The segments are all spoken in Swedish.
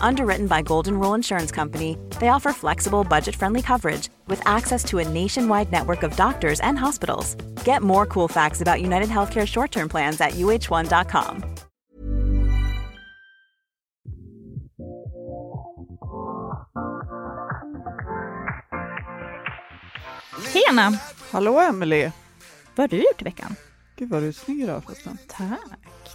Underwritten by Golden Rule Insurance Company, they offer flexible, budget friendly coverage with access to a nationwide network of doctors and hospitals. Get more cool facts about United Healthcare short term plans at uh1.com. Tjena! Hallå Emily! Vad har du gjort i veckan? Gud vad du är snygg idag förresten. Tack,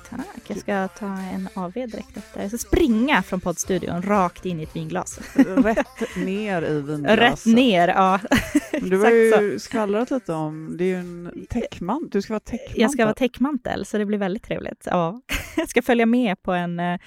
tack. Jag ska ta en AV direkt efter. Jag ska springa från poddstudion rakt in i ett vinglas. Rätt ner i vinglaset. Rätt ner, ja. Du har ju skvallrat lite om, det är ju en täckmantel, du ska vara täckmantel. Jag ska vara täckmantel, så det blir väldigt trevligt. Ja. Jag ska följa med på en, eh,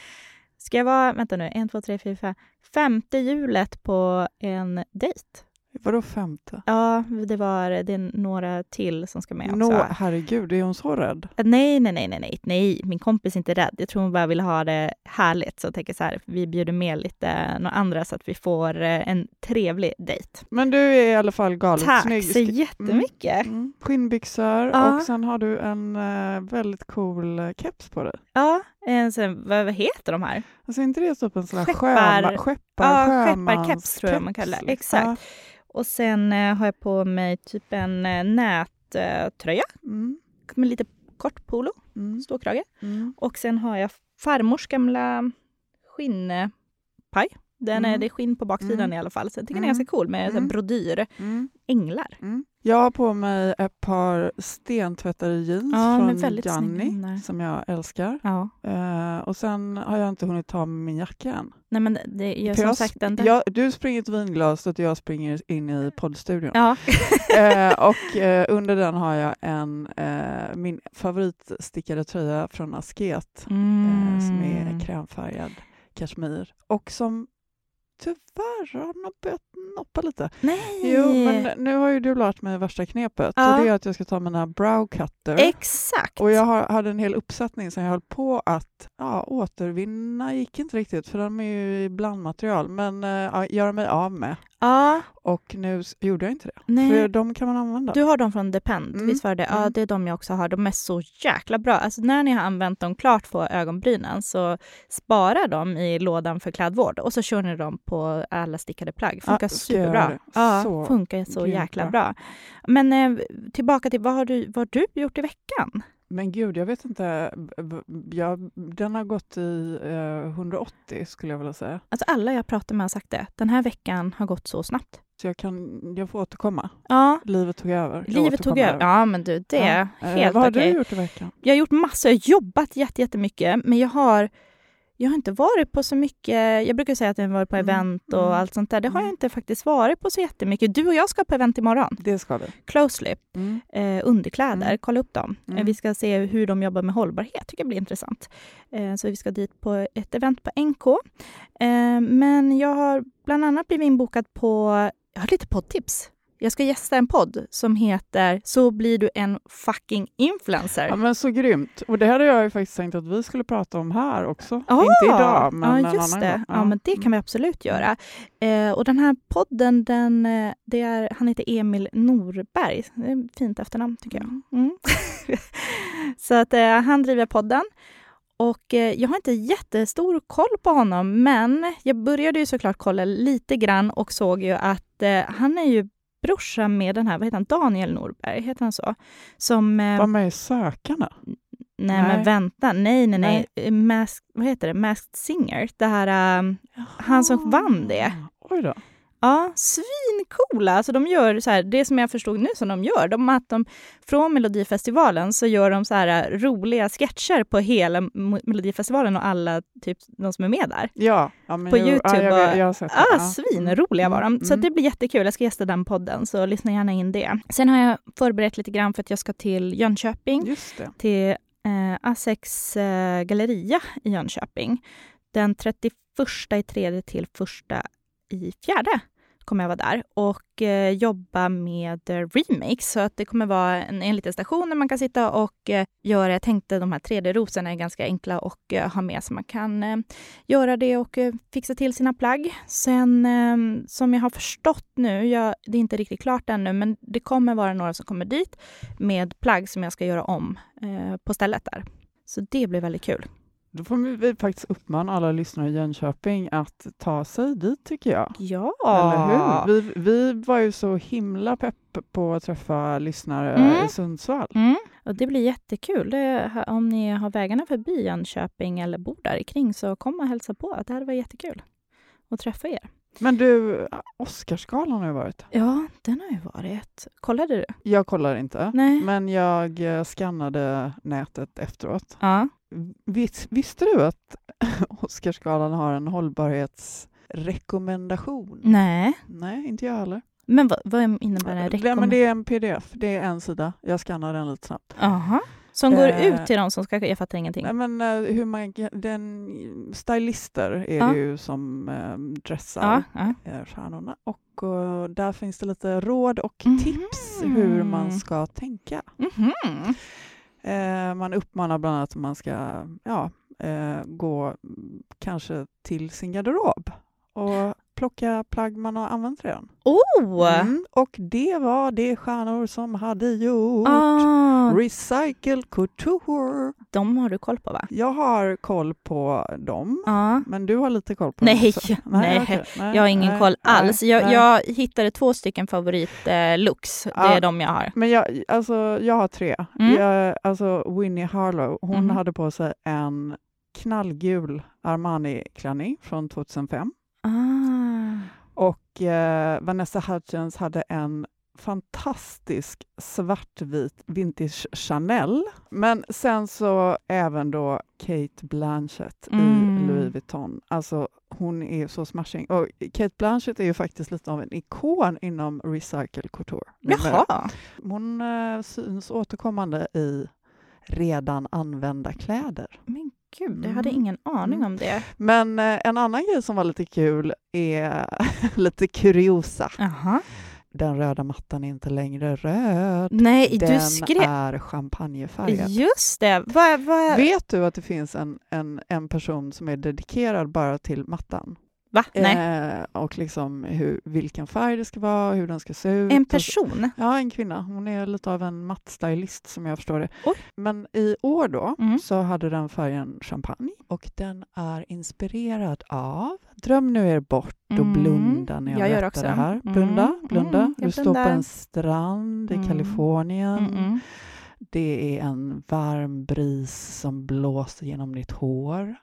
ska jag vara, vänta nu, en, två, tre, fyra, fem, femte hjulet på en dejt. Vadå femte? Ja, det var det är några till som ska med också. Nå, herregud, är hon så rädd? Nej, nej, nej, nej, nej, nej, min kompis är inte rädd. Jag tror hon bara vill ha det härligt, så jag tänker så här, vi bjuder med lite några andra så att vi får eh, en trevlig dejt. Men du är i alla fall galet Tack snygg. så jättemycket. Mm, mm. Skinnbyxor Ja. och sen har du en eh, väldigt cool eh, keps på dig. Ja, en sån, vad, vad heter de här? Alltså inte det typ en sån här Skeppar- sjöma, skeppar, Ja, skepparkeps tror jag man kallar det. Exakt. Och sen eh, har jag på mig typ en eh, nättröja Ja. Mm, med lite kort polo, mm, ståkrage. mm. Och sen har jag farmors gamla skinnpaj. Den är, Mm. Det är skinn på baksidan Mm. i alla fall, så jag tycker den Mm. är ganska cool med Mm. brodyr. Mm. Änglar. Mm. Jag har på mig ett par stentvättade jeans Ja, från. Gianni som jag älskar. Ja. Eh, och sen har jag inte hunnit ta med min jacka än. Nej men det För som jag sagt den jag, du springer till vinglaset och jag springer in i poddstudion. Ja. eh, och eh, under den har jag en, min favoritstickade tröja från Asket som är Mm. krämfärgad kashmir och som tyvärr har nog börjat noppa lite. Nej! Jo, men nu har ju du lärt mig värsta knepet Ja. och det är att jag ska ta mina brow cutter. Exakt! Och jag har, hade en hel uppsättning som jag höll på att ja, återvinna, gick inte riktigt för de är ju blandmaterial, men ja, göra mig av med. Ja, Och nu gjorde jag inte det, nej. för de kan man använda. Du har dem från Depend, Mm, visst var det? Ja, mm. det är de jag också har. De är så jäkla bra. Alltså när ni har använt dem klart på ögonbrynen så spara dem i lådan för klädvård och så kör ni dem på alla stickade plagg. Funkar Ja, superbra. Ja, Så funkar så jäkla bra. bra. Men eh, tillbaka till vad har, du, vad har du gjort i veckan? Men gud, jag vet inte. Jag, den har gått i eh, 180 skulle jag vilja säga. Alltså alla jag pratar med har sagt det. Den här veckan har gått så snabbt. Så jag, kan, jag får återkomma. Ja, Livet tog över. Jag livet tog över. Ja, men du, det är Ja. Eh, helt Vad har okej. du gjort i veckan? Jag har gjort massor, jag har jobbat jätte- jättemycket, men jag har, jag har inte varit på så mycket, jag brukar säga att jag har varit på Mm, event och mm, allt sånt där. Det har jag mm. inte faktiskt varit på så jättemycket. Du och jag ska på event imorgon, Det ska vi. Closely, Mm. eh, underkläder, Mm. kolla upp dem. Eh, Mm. vi ska se hur de jobbar med hållbarhet, tycker jag blir intressant. Eh, så vi ska dit på ett event på NK. Eh, men jag har bland annat blivit inbokad på, jag har lite poddtips. Jag ska gästa en podd som heter Så blir du en fucking influencer. Ja, men så grymt. Och det hade jag ju faktiskt tänkt att vi skulle prata om här också. Ah, Inte idag, men ja, en just annan det. gång. Ja. men det kan vi absolut göra. Eh, och den här podden, den, eh, det är, han heter Emil Norberg. Det är ett fint efternamn tycker jag. Mm. Så att eh, han driver podden. Och eh, jag har inte jättestor koll på honom, men jag började ju såklart kolla lite grann och såg ju att eh, han är ju brorsa med den här, vad heter han, Daniel Norberg, heter han så? Som... Eh, Var med i Sökarna? nej, nej. men vänta, nej, nej, nej. nej. Mask, vad heter det? Masked Singer, det här, um, han som vann det. Oj då. Ja, svincoola. Alltså de gör så här, det som jag förstod nu som de gör, de, att de från Melodifestivalen så gör de så här äh, roliga sketcher på hela Melodifestivalen och alla typ de som är med där. Ja, ja På Youtube Ja, jag, jag har sett det. Ja. svinroliga var de. Mm, Så mm. det blir jättekul. Jag ska gästa den podden, så lyssna gärna in det. Sen har jag förberett lite grann för att jag ska till Jönköping till eh, Asex eh, galleria i Jönköping. Den 31 i tredje till första i fjärde kommer jag vara där och eh, jobba med eh, remakes. Så att det kommer vara en, en liten station där man kan sitta och eh, göra, jag tänkte de här 3D-rosorna är ganska enkla att eh, ha med så man kan eh, göra det och eh, fixa till sina plagg. Sen eh, som jag har förstått nu, jag, det är inte riktigt klart ännu, men det kommer vara några som kommer dit med plagg som jag ska göra om eh, på stället där. Så det blir väldigt kul. Då får vi- faktiskt uppmana alla lyssnare i Jönköping att ta sig dit tycker jag. Ja! Eller hur? Vi, vi var ju så himla pepp på att träffa lyssnare Mm. i Sundsvall. Mm. Och det blir jättekul. Det, om ni har vägarna förbi Jönköping eller bor där kring så kom och hälsa på. Det hade varit jättekul att träffa er. Men du, Oscarsgalan har ju varit. Ja, den har ju varit. Kollade du? Jag kollar inte, Nej. men jag eh, skannade nätet efteråt. Ja. Vis, visste du att Oscarsgalan har en hållbarhetsrekommendation? Nej. Nej, inte jag heller. Men vad, vad innebär en Nej, men rekommendation? det är en pdf, det är en sida. Jag skannar den lite snabbt. Aha. Som går Eh, ut till de som ska... Jag fattar ingenting. Nej, men eh, hur man, den, stylister är Ja. det ju som eh, dressar Ja, ja. eh, stjärnorna och eh, där finns det lite råd och Mhm. tips hur man ska tänka. Mhm. Eh, man uppmanar bland annat att man ska ja, eh, gå mm, kanske till sin garderob och plocka plagg man har använt redan. Oh! Mm, och det var det stjärnor som hade gjort. Ah, Recycle Couture. de har du koll på, va? Jag har koll på dem. Ja. Men du har lite koll på Nej, dem också? nej, okej, nej, Jag har ingen nej, koll nej, alls. Jag, nej. jag hittade två stycken favorit-looks. det Ja. är de jag har. Men jag, alltså, jag har tre. Mm. Jag, alltså Winnie Harlow, hon Mhm. hade på sig en knallgul Armani-klänning från 2005. Ah. Och eh, Vanessa Hudgens hade en fantastisk svartvit vintage Chanel. Men sen så även då Kate Blanchett Mm. i Louis Vuitton. Alltså hon är så smashing. Och Kate Blanchett är ju faktiskt lite av en ikon inom recycle couture. Jaha. Hon eh, syns återkommande i redan använda kläder. Men gud, jag hade Mm. ingen aning om det. Men eh, en annan grej som var lite kul är lite kuriosa. Jaha. Den röda mattan är inte längre röd. Nej, Den du skrev... är champagnefärgad. Just det. Vad... vad... Vet du att det finns en, en, en person som är dedikerad bara till mattan? Va? Nej. Eh, och liksom hur, vilken färg det ska vara, hur den ska se ut. En och så- person? Ja, en kvinna. Hon är lite av en mattstylist som jag förstår det. Oj. Men i år då Mm. så hade den färgen champagne och den är inspirerad av Dröm nu er bort och Mm. blunda när jag, Jag gör också. det här. Mm. Blunda, blunda. Mm, Du står på en strand i Mm. Kalifornien. Mm-mm. Det är en varm bris som blåser genom ditt hår.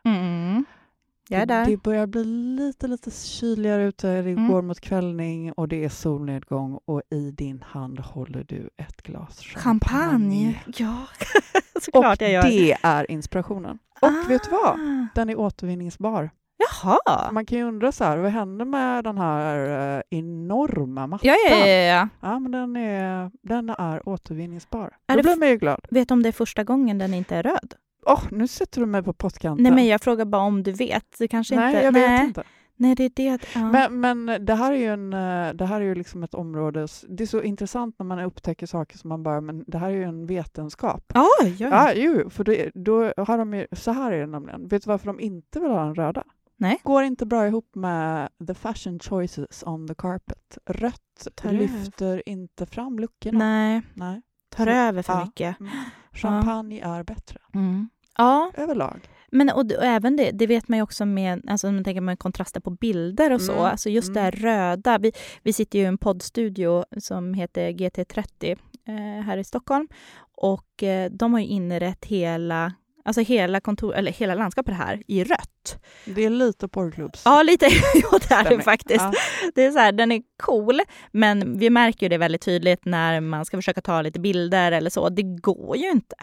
Jag är Det, där. det börjar bli lite, lite kyligare ute. Det Mm. går mot kvällning och det är solnedgång och i din hand håller du ett glas champagne. Champagne. Ja, såklart och jag gör. det är inspirationen. Och vet du vad? Ah. Den är återvinningsbar. Jaha. Man kan ju undra så här, vad händer med den här eh, enorma mattan? Ja, ja, ja, ja. Ja, men den är, den är återvinningsbar. Är Då blir man ju glad. Vet du om det är första gången den inte är röd? Åh, nu sätter du mig på pottkanten. Nej, men jag frågar bara om du vet. Det kanske Nej, inte... jag vet inte. Nej, det är det. Ja. Men, men det här är ju, en, eh, det här är ju liksom ett område, det är så intressant när man upptäcker saker som man bara, men det här är ju en vetenskap. Ja, ja. Ja, jo, för det, då har de ju, så här är det nämligen. Vet du varför de inte vill ha den röda? Nej. Går inte bra ihop med the fashion choices on the carpet. Rött Tar lyfter inte fram luckorna. Nej, Nej. tar Så- över för ja. mycket. Mm. Champagne är bättre Mm. Ja, överlag. Men och, och även det, det vet man ju också med, alltså man tänker med kontraster på bilder och så, Mm, alltså just det här röda. Vi, vi sitter ju i en poddstudio som heter GT30 eh, här i Stockholm och eh, de har ju inrett hela Alltså hela, kontor, eller hela landskapet här i rött. Det är lite porrklubbs. Ja, lite. Ja, det är det faktiskt. Ja. Det är så här, den är cool, men vi märker ju det väldigt tydligt när man ska försöka ta lite bilder eller så. Det går ju inte.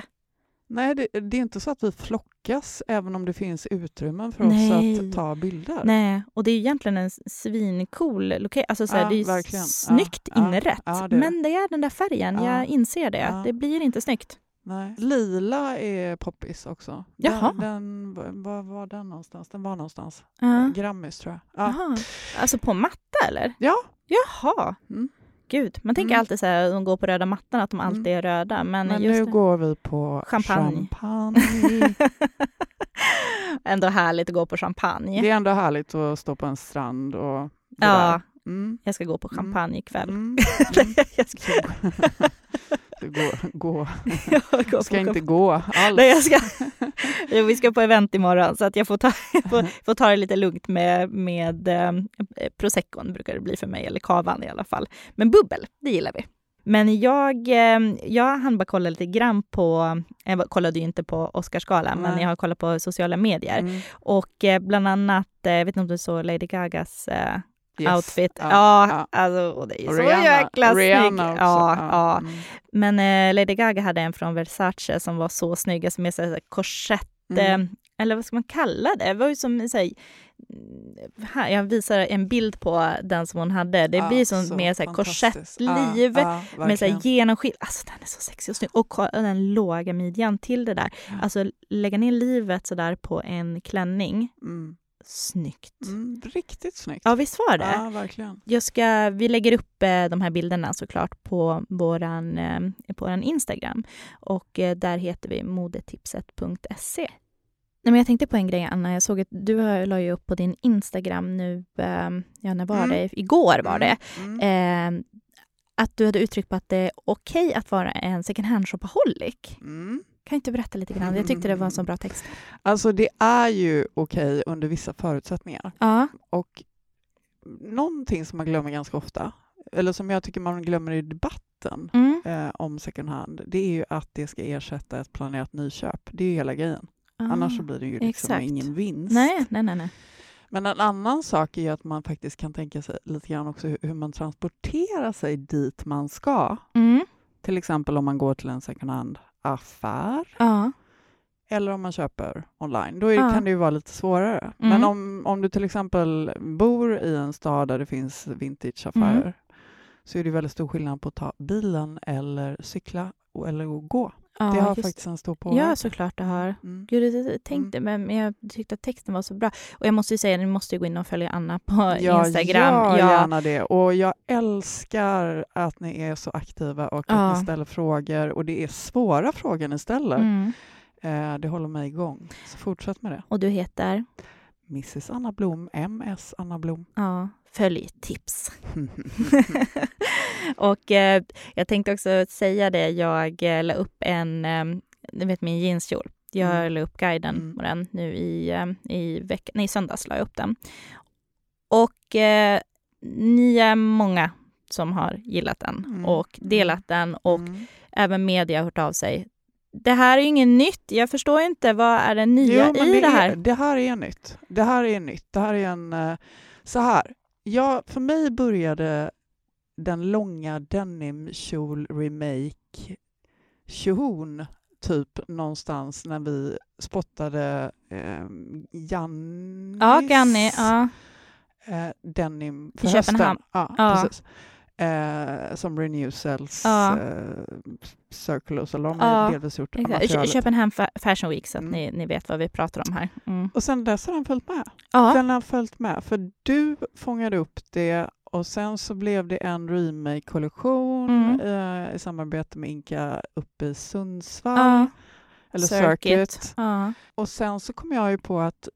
Nej, det, det är inte så att vi flockas även om det finns utrymmen för Nej. oss att ta bilder. Nej, och det är ju egentligen en svincool lokal. Alltså Ja, det är verkligen. snyggt Ja, inrätt. ja, det men det är den där färgen, Ja. jag inser det. Det blir inte snyggt. Nej. Lila är poppis också. Jaha. Den, den, var var den någonstans? Den var någonstans. Ja. Grammis tror jag. Ja. Jaha. Alltså på matta eller? Ja. Jaha. Mm. Gud, man tänker Mm. alltid så här, de går på röda mattan, att de alltid Mm. är röda. Men, Men nu det. går vi på Champagne. champagne. Ändå härligt att gå på champagne. Det är ändå härligt att stå på en strand och Ja. Mm. jag ska gå på champagne ikväll. Mm. jag ska, gå, gå. jag ska inte gå alls. Nej, jag ska, vi ska på event imorgon så att jag får ta, får, får ta det lite lugnt med, med eh, proseccon brukar det bli för mig, eller kavan i alla fall. Men bubbel, det gillar vi. Men jag, eh, jag hann bara kolla lite grann på, jag kollade ju inte på Oscarsgalan, men jag har kollat på sociala medier. Mm. Och eh, bland annat, eh, jag vet inte om du såg Lady Gagas eh, Yes. outfit. Ja, Ja, ja. alltså och det är Och så Rihanna- jäkla snygg. Rihanna också. Ja, ja. Mm. Men eh, Lady Gaga hade en från Versace som var så snygg, alltså med så här korsett, Mm. eh, eller vad ska man kalla det? Det var ju som, så här, mm, här, jag visar en bild på den som hon hade. Det Ja, blir som så mer så här korsettliv Ja, ja, med så här genomskinlig. Alltså den är så sexig och snygg. Och den låga midjan till det där. Ja. Alltså lägga ner livet så där på en klänning. Mm. Snyggt. Mm, riktigt snyggt. Ja, visst var det? Ja, verkligen. Jag ska, vi lägger upp eh, de här bilderna såklart på våran, eh, på våran Instagram och eh, där heter vi modetipset.se. Nej, men jag tänkte på en grej Anna, jag såg att du la ju upp på din Instagram nu, eh, ja när var Mm. det? Igår var det. Mm. Mm. Eh, att du hade uttryckt på att det är okej att vara en second hand-shopaholic. Mm. Kan inte berätta lite grann? Jag tyckte det var en så bra text. Alltså det är ju okej under vissa förutsättningar. Ja. Och någonting som man glömmer ganska ofta, eller som jag tycker man glömmer i debatten Mm. eh, om second hand, det är ju att det ska ersätta ett planerat nyköp. Det är ju hela grejen. Annars så blir det ju liksom exakt. ingen vinst. Nej, nej, nej. nej. Men en annan sak är ju att man faktiskt kan tänka sig lite grann också hur, hur man transporterar sig dit man ska. Mm. Till exempel om man går till en second hand-affär Ja. eller om man köper online. Då är, Ja. kan det ju vara lite svårare. Mm. Men om, om du till exempel bor i en stad där det finns vintageaffärer Mm. så är det väldigt stor skillnad på att ta bilen eller cykla eller gå. Ja det har just- faktiskt en stor påverkan. Ja, såklart det har. Mm. Gud, jag tänkte, men jag tyckte att texten var så bra. Och jag måste ju säga, ni måste ju gå in och följa Anna på Ja, Instagram. gör Ja, gärna det. Och jag älskar att ni är så aktiva och Ja. att ni ställer frågor. Och det är svåra frågor ni ställer. Mm. Eh, det håller mig igång. Så fortsätt med det. Och du heter? Mrs Anna Blom, MS Anna Blom. Ja, följ tips. och eh, jag tänkte också säga det, jag eh, la upp en, eh, ni vet min jeanskjol. Jag Mm. la upp guiden Mm. på den nu i, eh, i veckan, nej, söndags la jag upp den. Och eh, ni är många som har gillat den Mm. och delat den och Mm. även media har hört av sig. Det här är ju inget nytt. Jag förstår inte vad är det nya Jo, i det, här? Är, det här är nytt. Det här är nytt. Det här är en... eh, Så här. Ja, för mig började den långa denim-kjol remake tjohon typ någonstans när vi spottade eh, Jannis Ja, Ganni. Ja. eh, denim för I hösten. Köpenhamn. Ja, Ja. precis. Eh, som Renew Cells Ja. eh, Circle och de Ja, delvis gjort Exakt. Köpenhamn Fa- Fashion Week så att Mm. ni, ni vet vad vi pratar om här. Mm. Och sen dess har den följt med. Ja. Den har följt med, för du fångade upp det och sen så blev det en remake-kollektion Mm. eh, i samarbete med Inka uppe i Sundsvall, Ja. eller Circuit. Circuit. Och sen så kom jag ju på att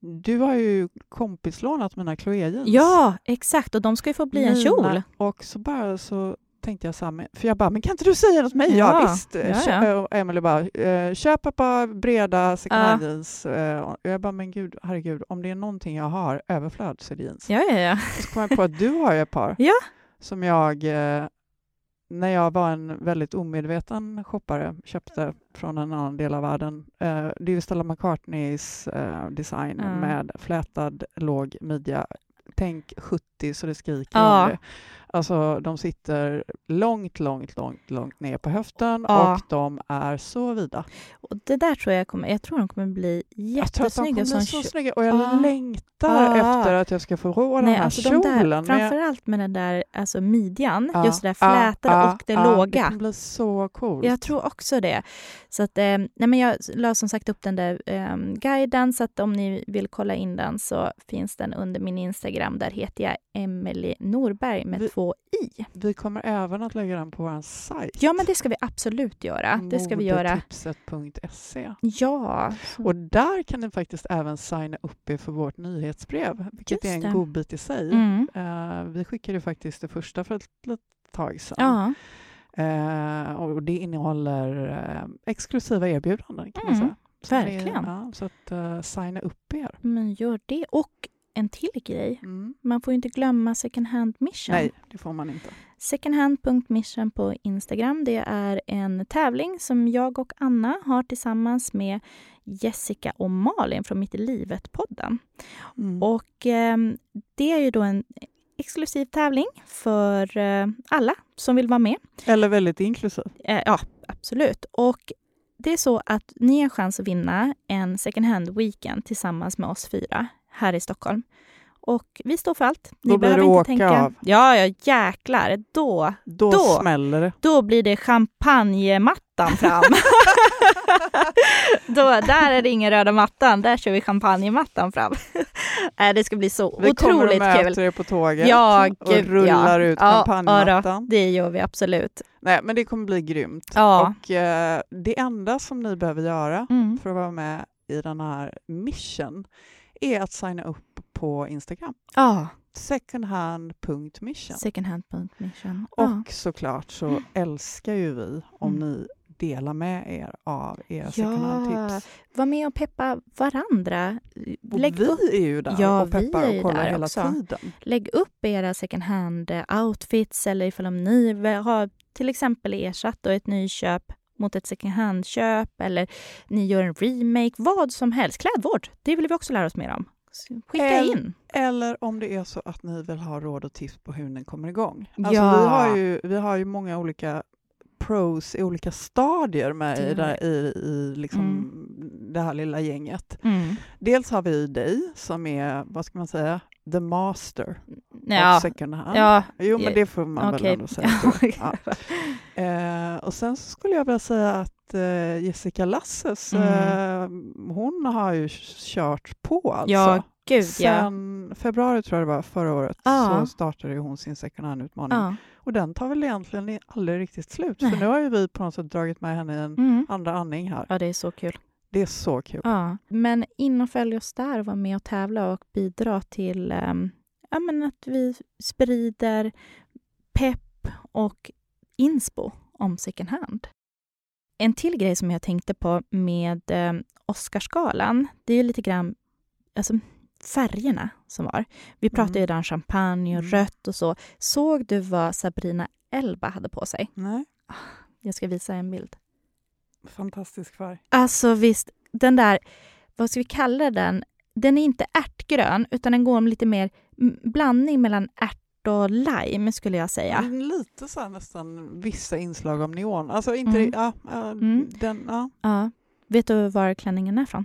du har ju kompislånat mina Chloé jeans. ja, exakt. Och de ska ju få bli en kjol. Och så bara så tänkte jag så här, för jag bara, men kan inte du säga något till mig? Ja, Ja, visst. ja, ja. Och Emily bara, eh, köp ett par breda second Ja. hand jeans. Eh, och jag bara, men gud, herregud, om det är någonting jag har överflöd så är det jeans. Ja, ja, ja. Så kom jag på att du har ju ett par Ja. som jag, eh, när jag var en väldigt omedveten shoppare, köpte från en annan del av världen. Eh, det är ju Stella McCartneys eh, design Ja. med flätad låg midja. Tänk 70 så det skriker Ja. om det. Alltså de sitter långt, långt, långt, långt ner på höften Ja. och de är så vida. Och det där tror jag kommer, jag tror de kommer bli Jag tror att de jättesnygga kommer bli så snygga och jag Ja. längtar Ja. efter att jag ska få råd den Nej, här alltså de kjolen. där, men jag- framförallt med den där alltså midjan, Ja, just det där flätade och det ja, Det låga. kommer bli så coolt. Jag tror också det. Så att, eh, nej men jag la som sagt upp den där eh, guiden, så att om ni vill kolla in den så finns den under min Instagram. Där heter jag Emelie Norberg med Vi- två i. Vi kommer även att lägga den på vår sajt. Ja, men det ska vi absolut göra. Det ska vi göra. Modetipset.se. Ja. Och där kan ni faktiskt även signa upp er för vårt nyhetsbrev, vilket Just är en det. godbit i sig. Mm. Eh, vi skickade faktiskt det första för ett litet tag sedan. Ja. Eh, och det innehåller eh, exklusiva erbjudanden kan man Mm, säga. Så det verkligen. ja, så att uh, signa upp er. Men gör det. Och en till grej. Mm. Man får ju inte glömma Second Hand Mission. Nej, det får man inte. Secondhand.mission på Instagram. Det är en tävling som jag och Anna har tillsammans med Jessica och Malin från Mitt i livet-podden. Mm. Och eh, det är ju då en exklusiv tävling för eh, alla som vill vara med. Eller väldigt inklusiv. Eh, ja, absolut. Och det är så att ni har chans att vinna en second hand weekend tillsammans med oss fyra här i Stockholm. Och vi står för allt. Ni Då blir behöver det inte åka tänka. av. Ja, ja, jäklar. Då, Då, Då. smäller det. då blir det champagnemattan fram. då, där är det ingen röda mattan, där kör vi champagnemattan fram. äh, det ska bli så Vi kommer och otroligt möter kul. er på tåget Ja, och gud, rullar ja. ut Ja, champagnemattan. Det gör vi absolut. Nej, men det kommer bli grymt. Ja. Och eh, det enda som ni behöver göra Mm. för att vara med i den här mission är att signa upp på Instagram. Ja, Secondhand.mission. secondhand.mission. Och Ja. såklart så älskar ju vi om Mm. ni delar med er av era Ja, hand-tips. Var med och peppa varandra. Och Lägg vi upp, är ju där Ja, och peppar vi och kollar hela också. tiden. lägg upp era second hand-outfits eller ifall om ni vill ha till exempel ersatt då ett nyköp mot ett second hand-köp eller ni gör en remake, vad som helst. Klädvård, det vill vi också lära oss mer om. Skicka in. Eller om det är så att ni vill ha råd och tips på hur den kommer igång. Alltså Ja. vi, har ju, vi har ju många olika pros i olika stadier med Det i, där, i, i liksom det här lilla gänget. Mm. Dels har vi dig som är, vad ska man säga, the master Ja, of second hand. ja, Jo, men det får man väl okej. ändå säga. Ja. Eh, och sen så skulle jag vilja säga att eh, Jessica Lasses, Mm. eh, hon har ju kört på alltså. Ja, gud. Sen februari tror jag det var förra året Ja. så startade ju hon sin second hand-utmaning. ja. Och den tar väl egentligen aldrig riktigt slut. För nu har ju vi på något sätt dragit med henne i en Mm. andra andning här. ja, det är så kul. Det är så kul. Ja. Men in och följ oss där och var med och tävla och bidra till ehm, ja, men att vi sprider pepp och inspo om second hand. En till grej som jag tänkte på med eh, Oscarsgalan, det är ju lite grann alltså, färgerna som var. Vi pratade ju där om champagne och Mm. rött och så. Såg du vad Sabrina Elba hade på sig? Nej, Jag ska visa en bild. fantastisk färg. Alltså visst, den där, vad ska vi kalla den? Den är inte ärtgrön, utan den går om lite mer mm, blandning mellan ärt och lime, skulle jag säga. Mm, Lite så nästan vissa inslag av neon. Alltså inte Mm. ja, ja, Mm. den, ja. Ja. Vet du var klänningen är från?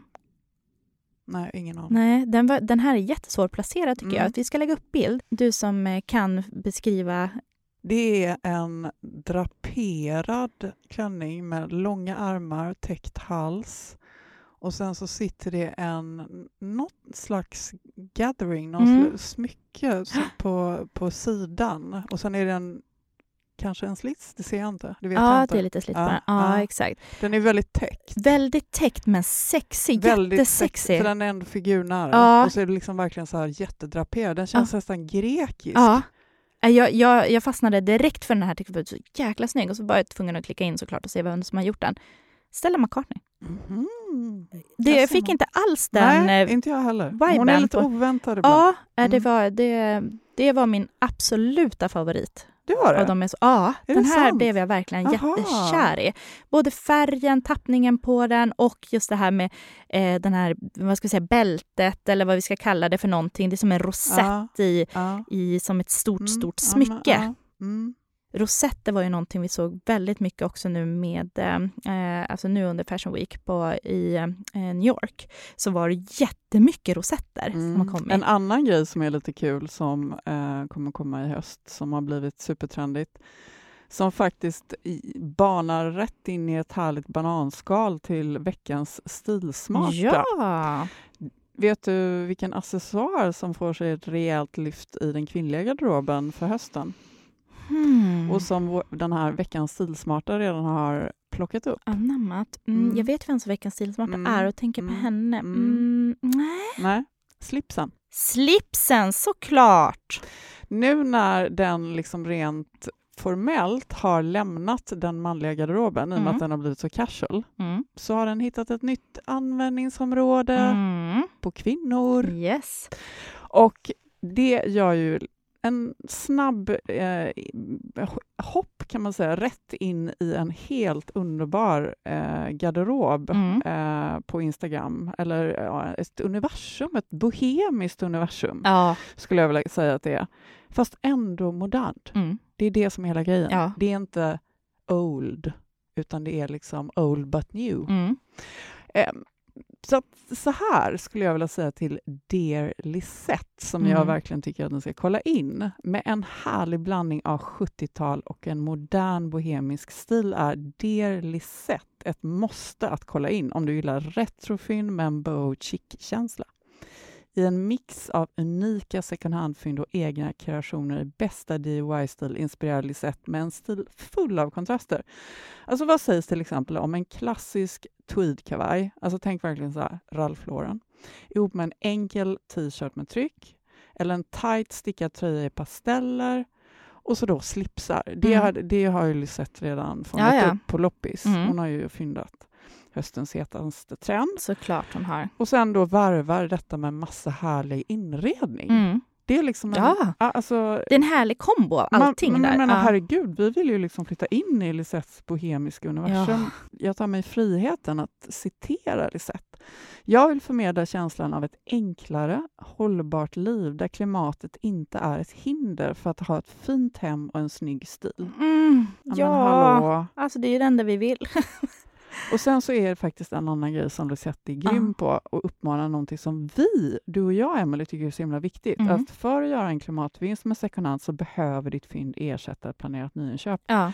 Nej, ingen aning. Nej, den, var, den här är jättesvårplacerad tycker jag. Mm. Att vi ska lägga upp bild. Du som eh, kan beskriva. Det är en draperad klänning med långa armar, täckt hals och sen så sitter det en något slags gathering, någon Mm. slags smycke på, på sidan och sen är det en kanske en slits, det ser jag inte. Det vet jag Ja, inte. det är lite slitt Ja, den. Ja, ja. exakt. Den är väldigt täckt. Väldigt täckt men sexig. Väldigt Jättesexig. För den är ändå figurnära. Ja. Och så är det liksom verkligen så här jättedraperad. Den känns nästan grekisk. Ja, Eh, Jag, jag, jag fastnade direkt för den här, tyckte jag var så jäkla snygg och så var jag tvungen att klicka in såklart och se vem som har gjort den. Stella McCartney. Det, Jag fick inte alls den... Nej, eh, inte jag heller. Hon är viben lite oväntad ibland. Ja, eh, det, Mm. var, det, det var min absoluta favorit. Det var det? Och de är så, ja, Är den här sant? blev jag verkligen Aha. jättekär i. Både färgen, tappningen på den och just det här med eh, den här, vad ska vi säga, bältet eller vad vi ska kalla det för någonting. Det är som en rosett i, Ja. i som ett stort, Mm, stort ja, men- smycke. ja. Mm. Rosetter var ju någonting vi såg väldigt mycket också nu med, eh, alltså nu under Fashion Week på, i eh, New York, så var det jättemycket rosetter som har kommit. Mm. En annan grej som är lite kul som eh, kommer komma i höst, som har blivit supertrendigt, som faktiskt banar rätt in i ett härligt bananskal till veckans stilsmarta. Ja! Vet du vilken accessoar som får sig ett rejält lyft i den kvinnliga garderoben för hösten? Hmm. Och som den här veckans stilsmarta redan har plockat upp? Anammat. Mm, Mm. Jag vet vem som veckans stilsmarta Mm. är och tänker på Mm. henne. Mm. Mm. Nej. Nej, slipsen. Slipsen, såklart! Nu när den liksom rent formellt har lämnat den manliga garderoben i och med Mm. att den har blivit så casual Mm. så har den hittat ett nytt användningsområde Mm. på kvinnor. Yes. Och det gör ju en snabb eh, hopp kan man säga rätt in i en helt underbar eh, garderob Mm. eh, på Instagram. Eller ja, ett universum, ett bohemiskt universum Ja. skulle jag vilja säga att det är. Fast ändå modernt. Mm. Det är det som är hela grejen. Ja. Det är inte old, utan det är liksom old but new. Mm. Så, att, så här skulle jag vilja säga till Dear Lisette, som jag Mm. verkligen tycker att ni ska kolla in. Med en härlig blandning av 70-tal och en modern bohemisk stil är Dear Lisette ett måste att kolla in om du gillar retrofynd med en boho chic-känsla. I en mix av unika second hand-fynd och egna kreationer i bästa DIY-stil inspirerar Lisette med en stil full av kontraster. Alltså vad sägs till exempel om en klassisk tweedkavaj, alltså tänk verkligen så här, Ralph Lauren, ihop med en enkel t-shirt med tryck, eller en tight stickad tröja i pasteller, och så då slipsar. Det, Mm. har, det har ju Lisette redan fångat Ja, ja. upp på loppis. Mm. Hon har ju fyndat höstens hetaste trend. Såklart hon har. Och sen då varvar detta med massa härlig inredning. Mm. Det är liksom en, Ja. alltså, Det är en härlig kombo av allting man, där. Jag menar, Ja. herregud, vi vill ju liksom flytta in i Lisettes bohemiska universum. Jag tar mig friheten att citera Lisette. Jag vill förmedla känslan av ett enklare, hållbart liv där klimatet inte är ett hinder för att ha ett fint hem och en snygg stil. Mm. Ja, Ja, men alltså det är ju det enda vi vill. Och sen så är det faktiskt en annan grej som Lisette är grym på och uppmanar någonting som vi, du och jag, Emelie, tycker är så himla viktigt. Mm. Att för att göra en klimatvinst med second hand så behöver ditt fynd ersätta ett planerat nyinköp. Ja.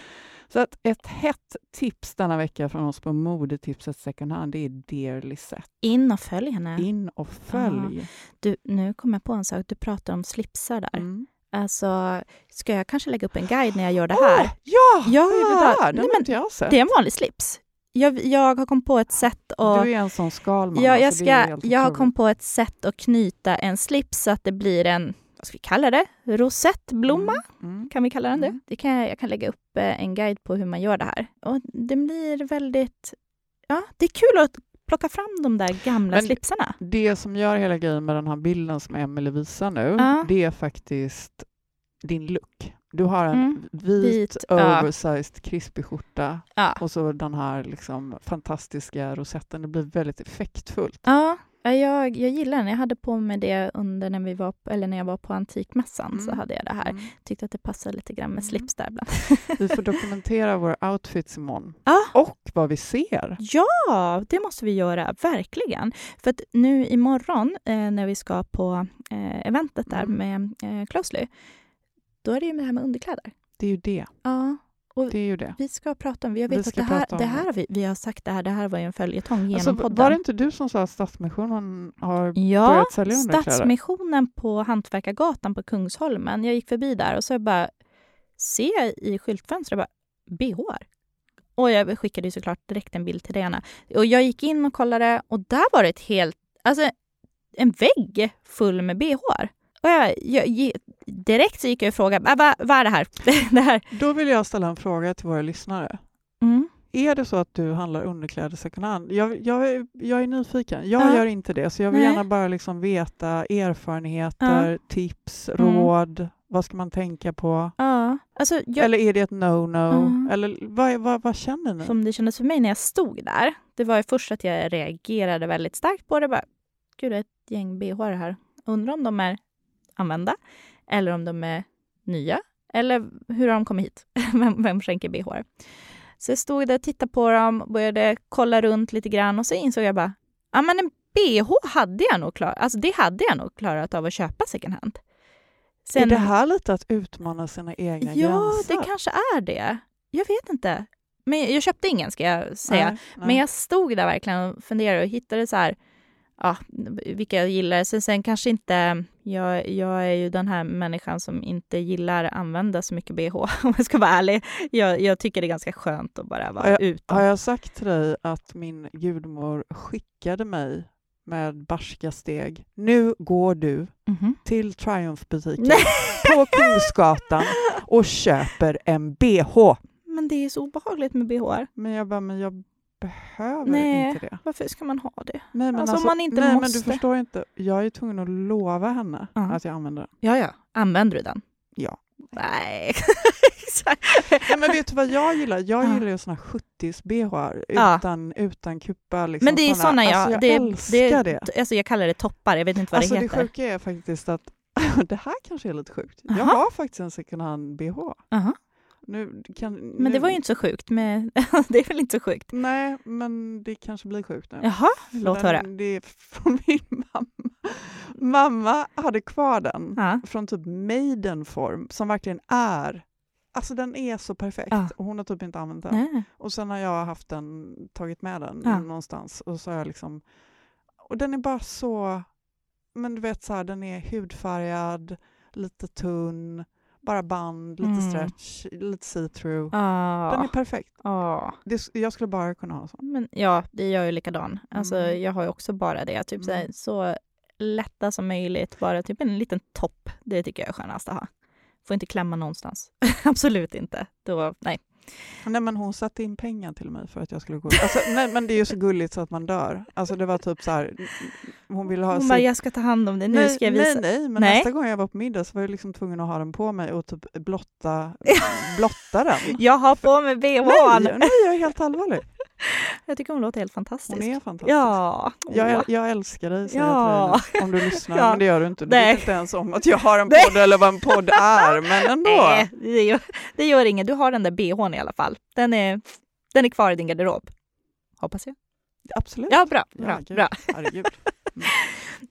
Så att ett hett tips denna vecka från oss på modetipset second hand, det är Dear Lisette. In och följ henne. In och följ. Du, nu kom jag på en sak. Du pratar om slipsar där. Mm. Alltså, ska jag kanske lägga upp en guide när jag gör det här? Åh, ja! Ja, Vad är det där? Den nej, har men inte jag sett. Det är en vanlig slips. Jag, jag har kommit på ett sätt att... Du är en sån skalman. Ja, jag, alltså, är ska, helt jag har kommit på ett sätt att knyta en slips så att det blir en, vad ska vi kalla det? Rosettblomma? Mm. Mm. Kan vi kalla den det? Mm. det kan jag, jag kan lägga upp eh, en guide på hur man gör det här. Och det blir väldigt... Ja, det är kul att plocka fram de där gamla Men- slipsarna. Det som gör hela grejen med den här bilden som Emelie visar nu, Ja. det är faktiskt din look. Du har en Mm, vit, vit, ja. oversized, krispig skjorta Ja. och så den här liksom fantastiska rosetten. Det blir väldigt effektfullt. Ja, ja, jag, jag gillar den. Jag hade på mig det under när, vi var, eller när jag var på Antikmässan. Så Mm. hade jag det här. Mm. Tyckte att det passade lite grann med Mm. slips där ibland. Vi får dokumentera våra outfits imorgon. Ja. Och vad vi ser. Ja, det måste vi göra, verkligen. För att nu imorgon eh, när vi ska på eh, eventet där Mm. med eh, Closely, då är det ju det här med underkläder. Det är ju det. Ja, Det är ju det. vi ska prata om, jag Vi vet att ska det här, det här har vi, vi har sagt det här, det här var ju en följetong genom Alltså, podden. var det inte du som sa att Stadsmissionen har Ja, börjat sälja underkläder? Stadsmissionen på Hantverkargatan på Kungsholmen. Jag gick förbi där och så bara ser jag i skyltfönstret bara bh. Och jag skickade ju såklart direkt en bild till dig, Anna. Och jag gick in och kollade och där var det ett helt, alltså en vägg full med bh. Och jag, jag, direkt så gick jag och frågade, vad, vad är det här? det här. Då vill jag ställa en fråga till våra lyssnare. Mm. Är det så att du handlar underkläder second hand? Jag, jag, är- jag är nyfiken. Jag Ja. gör inte det, så jag vill Nej. gärna bara liksom veta erfarenheter, tips, Mm. råd. Vad ska man tänka på? Ja, alltså jag, Eller är det ett no-no? Mm. Eller vad, vad, vad känner ni? som det kändes för mig när jag stod där, det var ju först att jag reagerade väldigt starkt på det. Bara, Gud, det är ett gäng bh här. Undrar om de är använda eller om de är nya. Eller hur har de kommit hit? vem, vem skänker bh? Så jag stod där och tittade på dem, började kolla runt lite grann och så insåg jag bara, ja men en bh hade jag nog klarat, alltså det hade jag nog klarat av att köpa second hand. Är det här lite att utmana sina egna Ja, gränser? det kanske är det. Jag vet inte. Men jag köpte ingen ska jag säga. Nej, nej. Men jag stod där verkligen och funderade och hittade så här, ja, vilka jag gillar. Sen, sen kanske inte, jag, jag är ju den här människan som inte gillar att använda så mycket bh om jag ska vara ärlig. Jag, jag tycker det är ganska skönt att bara vara Ja, utan. Har jag sagt till dig att min gudmor skickade mig med barska steg. Nu går du Mhm. till Triumph-butiken på Kungsgatan och köper en bh. Men det är så obehagligt med bh. Men jag bara, men jag behöver Nej. inte det. Varför ska man ha det? Nej, men Alltså, om man inte nej, men måste. du förstår inte. Jag är tvungen att lova henne Ja. att jag använder den. Ja, ja. Använder du den? Ja. Nej. Nej, men vet du vad jag gillar? Jag Ja. gillar ju såna 70s-bh Ja. utan, utan kuppa. Liksom Men det är såna. jag... Alltså, jag det, älskar det. Alltså jag kallar det toppar, jag vet inte vad Alltså det det heter. sjuka är faktiskt att det här kanske är lite sjukt. Jag har faktiskt en second hand-bh. Nu kan, Men nu, det var ju inte så sjukt. Med, det är väl inte så sjukt? Nej, men det kanske blir sjukt nu. Jaha, För låt den, höra. Det är från min mamma. Mamma hade kvar den Ja. från typ Maiden-form som verkligen är Alltså den är så perfekt Ja. och hon har typ inte använt den. Nej. Och sen har jag haft den, tagit med den Ja. någonstans och så har jag liksom och den är bara så men du vet så här, den är hudfärgad, lite tunn, bara band, lite Mm. stretch, lite see-through. Ah, Den är perfekt. ah. Det, jag skulle bara kunna ha sån. Men ja, det jag ju likadan. Alltså, Mm. Jag har ju också bara det. Typ så, här, Mm. så lätta som möjligt. Bara typ en liten topp. Det tycker jag är skönast att ha. Får inte klämma någonstans. Absolut inte. Då, nej. Nej men hon satte in pengar till mig för att jag skulle gå alltså, Nej men det är ju så gulligt så att man dör. Alltså det var typ så här, hon ville ha Hon bara, jag ska ta hand om det. Nu nej, ska jag visa. Nej, nej, men Nej. nästa gång jag var på middag så var jag liksom tvungen att ha den på mig och typ blotta, blotta den. Jag har på mig Nej, bhn. nej, jag är helt allvarlig. Jag tycker hon låter helt fantastisk. Hon är fantastisk. Ja. Jag, jag älskar dig, säger Ja. jag till dig om du lyssnar. Ja. Men det gör du inte. Du Nej. vet inte ens om att jag har en Nej. podd eller vad en podd är, men ändå. Nej, det gör, det gör inget. Du har den där bhn i alla fall. Den är, den är kvar i din garderob. Hoppas jag. Absolut. Ja, bra. bra, Herregud. bra. Herregud.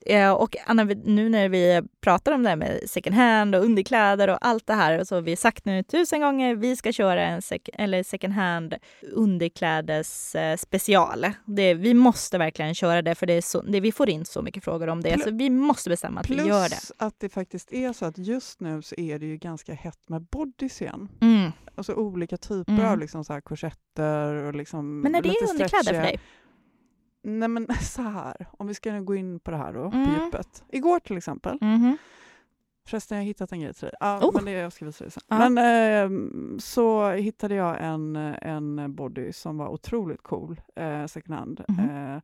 Eh, och Anna, nu när vi pratar om det här med second hand och underkläder och allt det här så har vi sagt nu tusen gånger vi ska köra en sec- eller second hand underklädes eh, special. Det, vi måste verkligen köra det för det så, det, vi får in så mycket frågor om det Plus- så vi måste bestämma att vi gör det. Plus att det faktiskt är så att just nu så är det ju ganska hett med bodys igen. Mm. Alltså olika typer Mm. av liksom så här korsetter och liksom Men är det underkläder för dig? Nej men så här, om vi ska nu gå in på det här då, Mm. på djupet. Igår till exempel, Mhm. förresten jag har hittat en grej till dig. Ja, Oh. men det jag ska visa dig sen. Ja. Men eh, så hittade jag en, en body som var otroligt cool, eh, second hand. Mhm. Eh,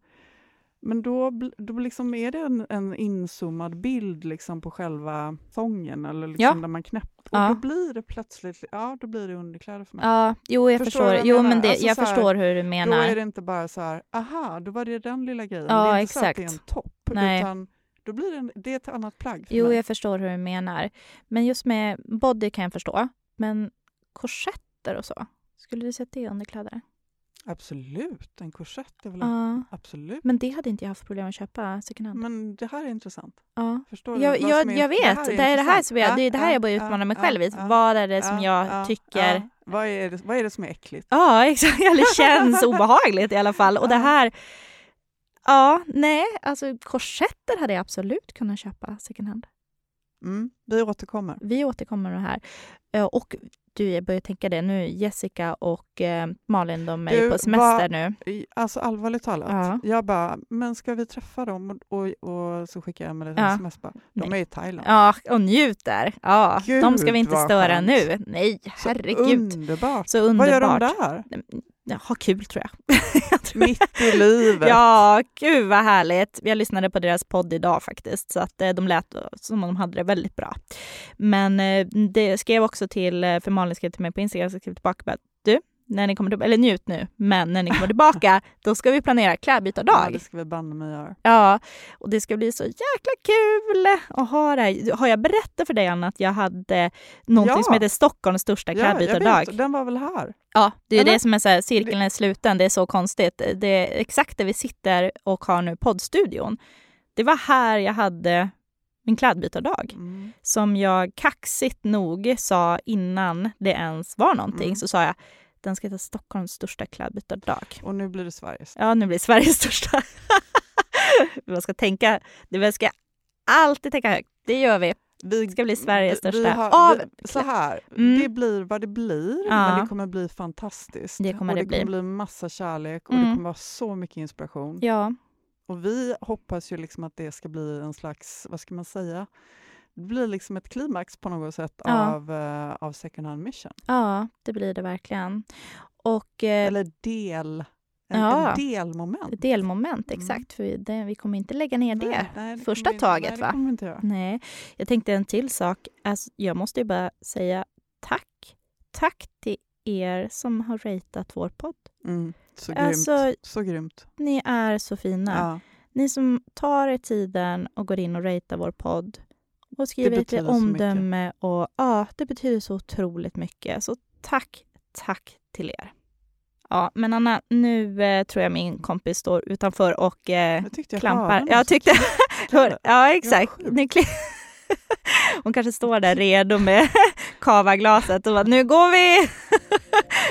men då, då liksom är det en, en inzoomad bild liksom på själva sången eller liksom Ja. där man knäpper. Och Ja. då blir det plötsligt, ja då blir det underkläder för mig. Ja, jo jag Förstår förstår. Jo men det, Alltså jag så här, förstår hur du Då menar. är det inte bara så här, aha, då var det den lilla grejen. Ja, det är inte så att det är exakt. en topp, Nej. utan då blir det, en, det är ett annat plagg för Jo, mig. jag förstår hur du menar. Men just med body kan jag förstå. Men korsetter och så, skulle du sätta det i underkläder? Absolut, en korsett är väl Ja. absolut. Men det hade inte jag haft problem att köpa second hand. Men det här är intressant. Ja. Förstår du? Jag, jag, är- jag vet, det, är det här som jag, det är det här Ja, jag börjar ja, utmana mig själv i. Vad är det som ja, jag ja, tycker... Vad, är det, vad är det som är äckligt? Ja, exakt. Eller känns obehagligt i alla fall. Och det här... Ja, nej, alltså korsetter hade jag absolut kunnat köpa second hand. Mm, vi återkommer. Vi återkommer med det här. Eh, Och du, jag börjar tänka det nu. Jessica och eh, Malin, de är Du, på semester vad- nu. Alltså allvarligt talat. Ja. Jag bara, men ska vi träffa dem? Och, och, så skickar jag Emelie ett Ja. sms bara, de Nej. är i Thailand. Ja, och njuter. Ja, de ska vi Gud, inte vad störa skönt. nu. Nej, Så herregud. Underbart. Så Vad underbart. gör de där? Ja, ha kul tror jag. jag tror Mitt i livet. Ja, gud vad härligt. Jag lyssnade på deras podd idag faktiskt, så att eh, de lät som om de hade det väldigt bra. Men eh, det skrev också till, eh, för Malin skrev till mig på Instagram, så skrev tillbaka bara, du, när ni kommer tillbaka, eller njut nu, men när ni kommer tillbaka, då ska vi planera Ja, klädbytardag. det ska vi banne mig göra. Ja, och det ska bli så jäkla kul att ha det här. Har jag berättat för dig Anna att jag hade någonting Ja. som heter Stockholms största Ja, jag klädbytardag? vet, den var väl här? Ja, det är Eller? det som är så här, cirkeln är sluten. Det är så konstigt. Det är exakt där vi sitter och har nu poddstudion. Det var här jag hade min klädbytardag Mm. som jag kaxigt nog sa innan det ens var någonting. Mm. Så sa jag, den ska heta Stockholms största klädbytardag. Och nu blir det Sveriges. Ja, nu blir det Sveriges största. Man ska tänka, det ska alltid tänka högt. Det gör vi. Vi ska bli Sveriges största har- av- vi, Så här, Mm. det blir vad det blir, Ja. men det kommer bli fantastiskt. Det kommer och det det bli. kommer bli massa kärlek och Mm. det kommer vara så mycket inspiration. Ja, Och vi hoppas ju liksom att det ska bli en slags, vad ska man säga, det blir liksom ett klimax på något sätt Ja. av, eh, av second hand mission. ja, det blir det verkligen. Och eh, Eller del, en, Ja. en delmoment. delmoment, Mm. exakt. För det, vi kommer inte lägga ner det. Nej, det första vi- taget, nej, va? Det kommer vi inte göra. Nej, jag tänkte en till sak. Alltså, jag måste ju bara säga tack. Tack till er som har ratat vår podd. Mm, så grymt. Alltså, så grymt. ni är så fina. Ja. Ni som tar er tiden och går in och ratear vår podd och skriver så omdöme. Och, ja, det betyder så otroligt mycket. Så tack, tack till er. Ja, men Anna, nu eh, tror jag min kompis står utanför och eh, Jag tyckte jag klampar. hörde Jag tyckte... Ja, exakt. Nu Hon kanske står där redo med kavaglaset och bara, nu går vi!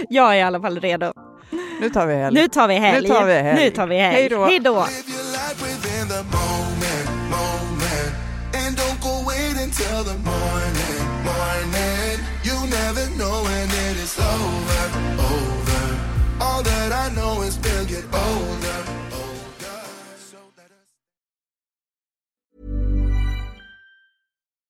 jag är i alla fall redo. Nu tar vi helg. Nu tar vi helg. Nu tar vi helg. Nu tar vi helg. Hej då.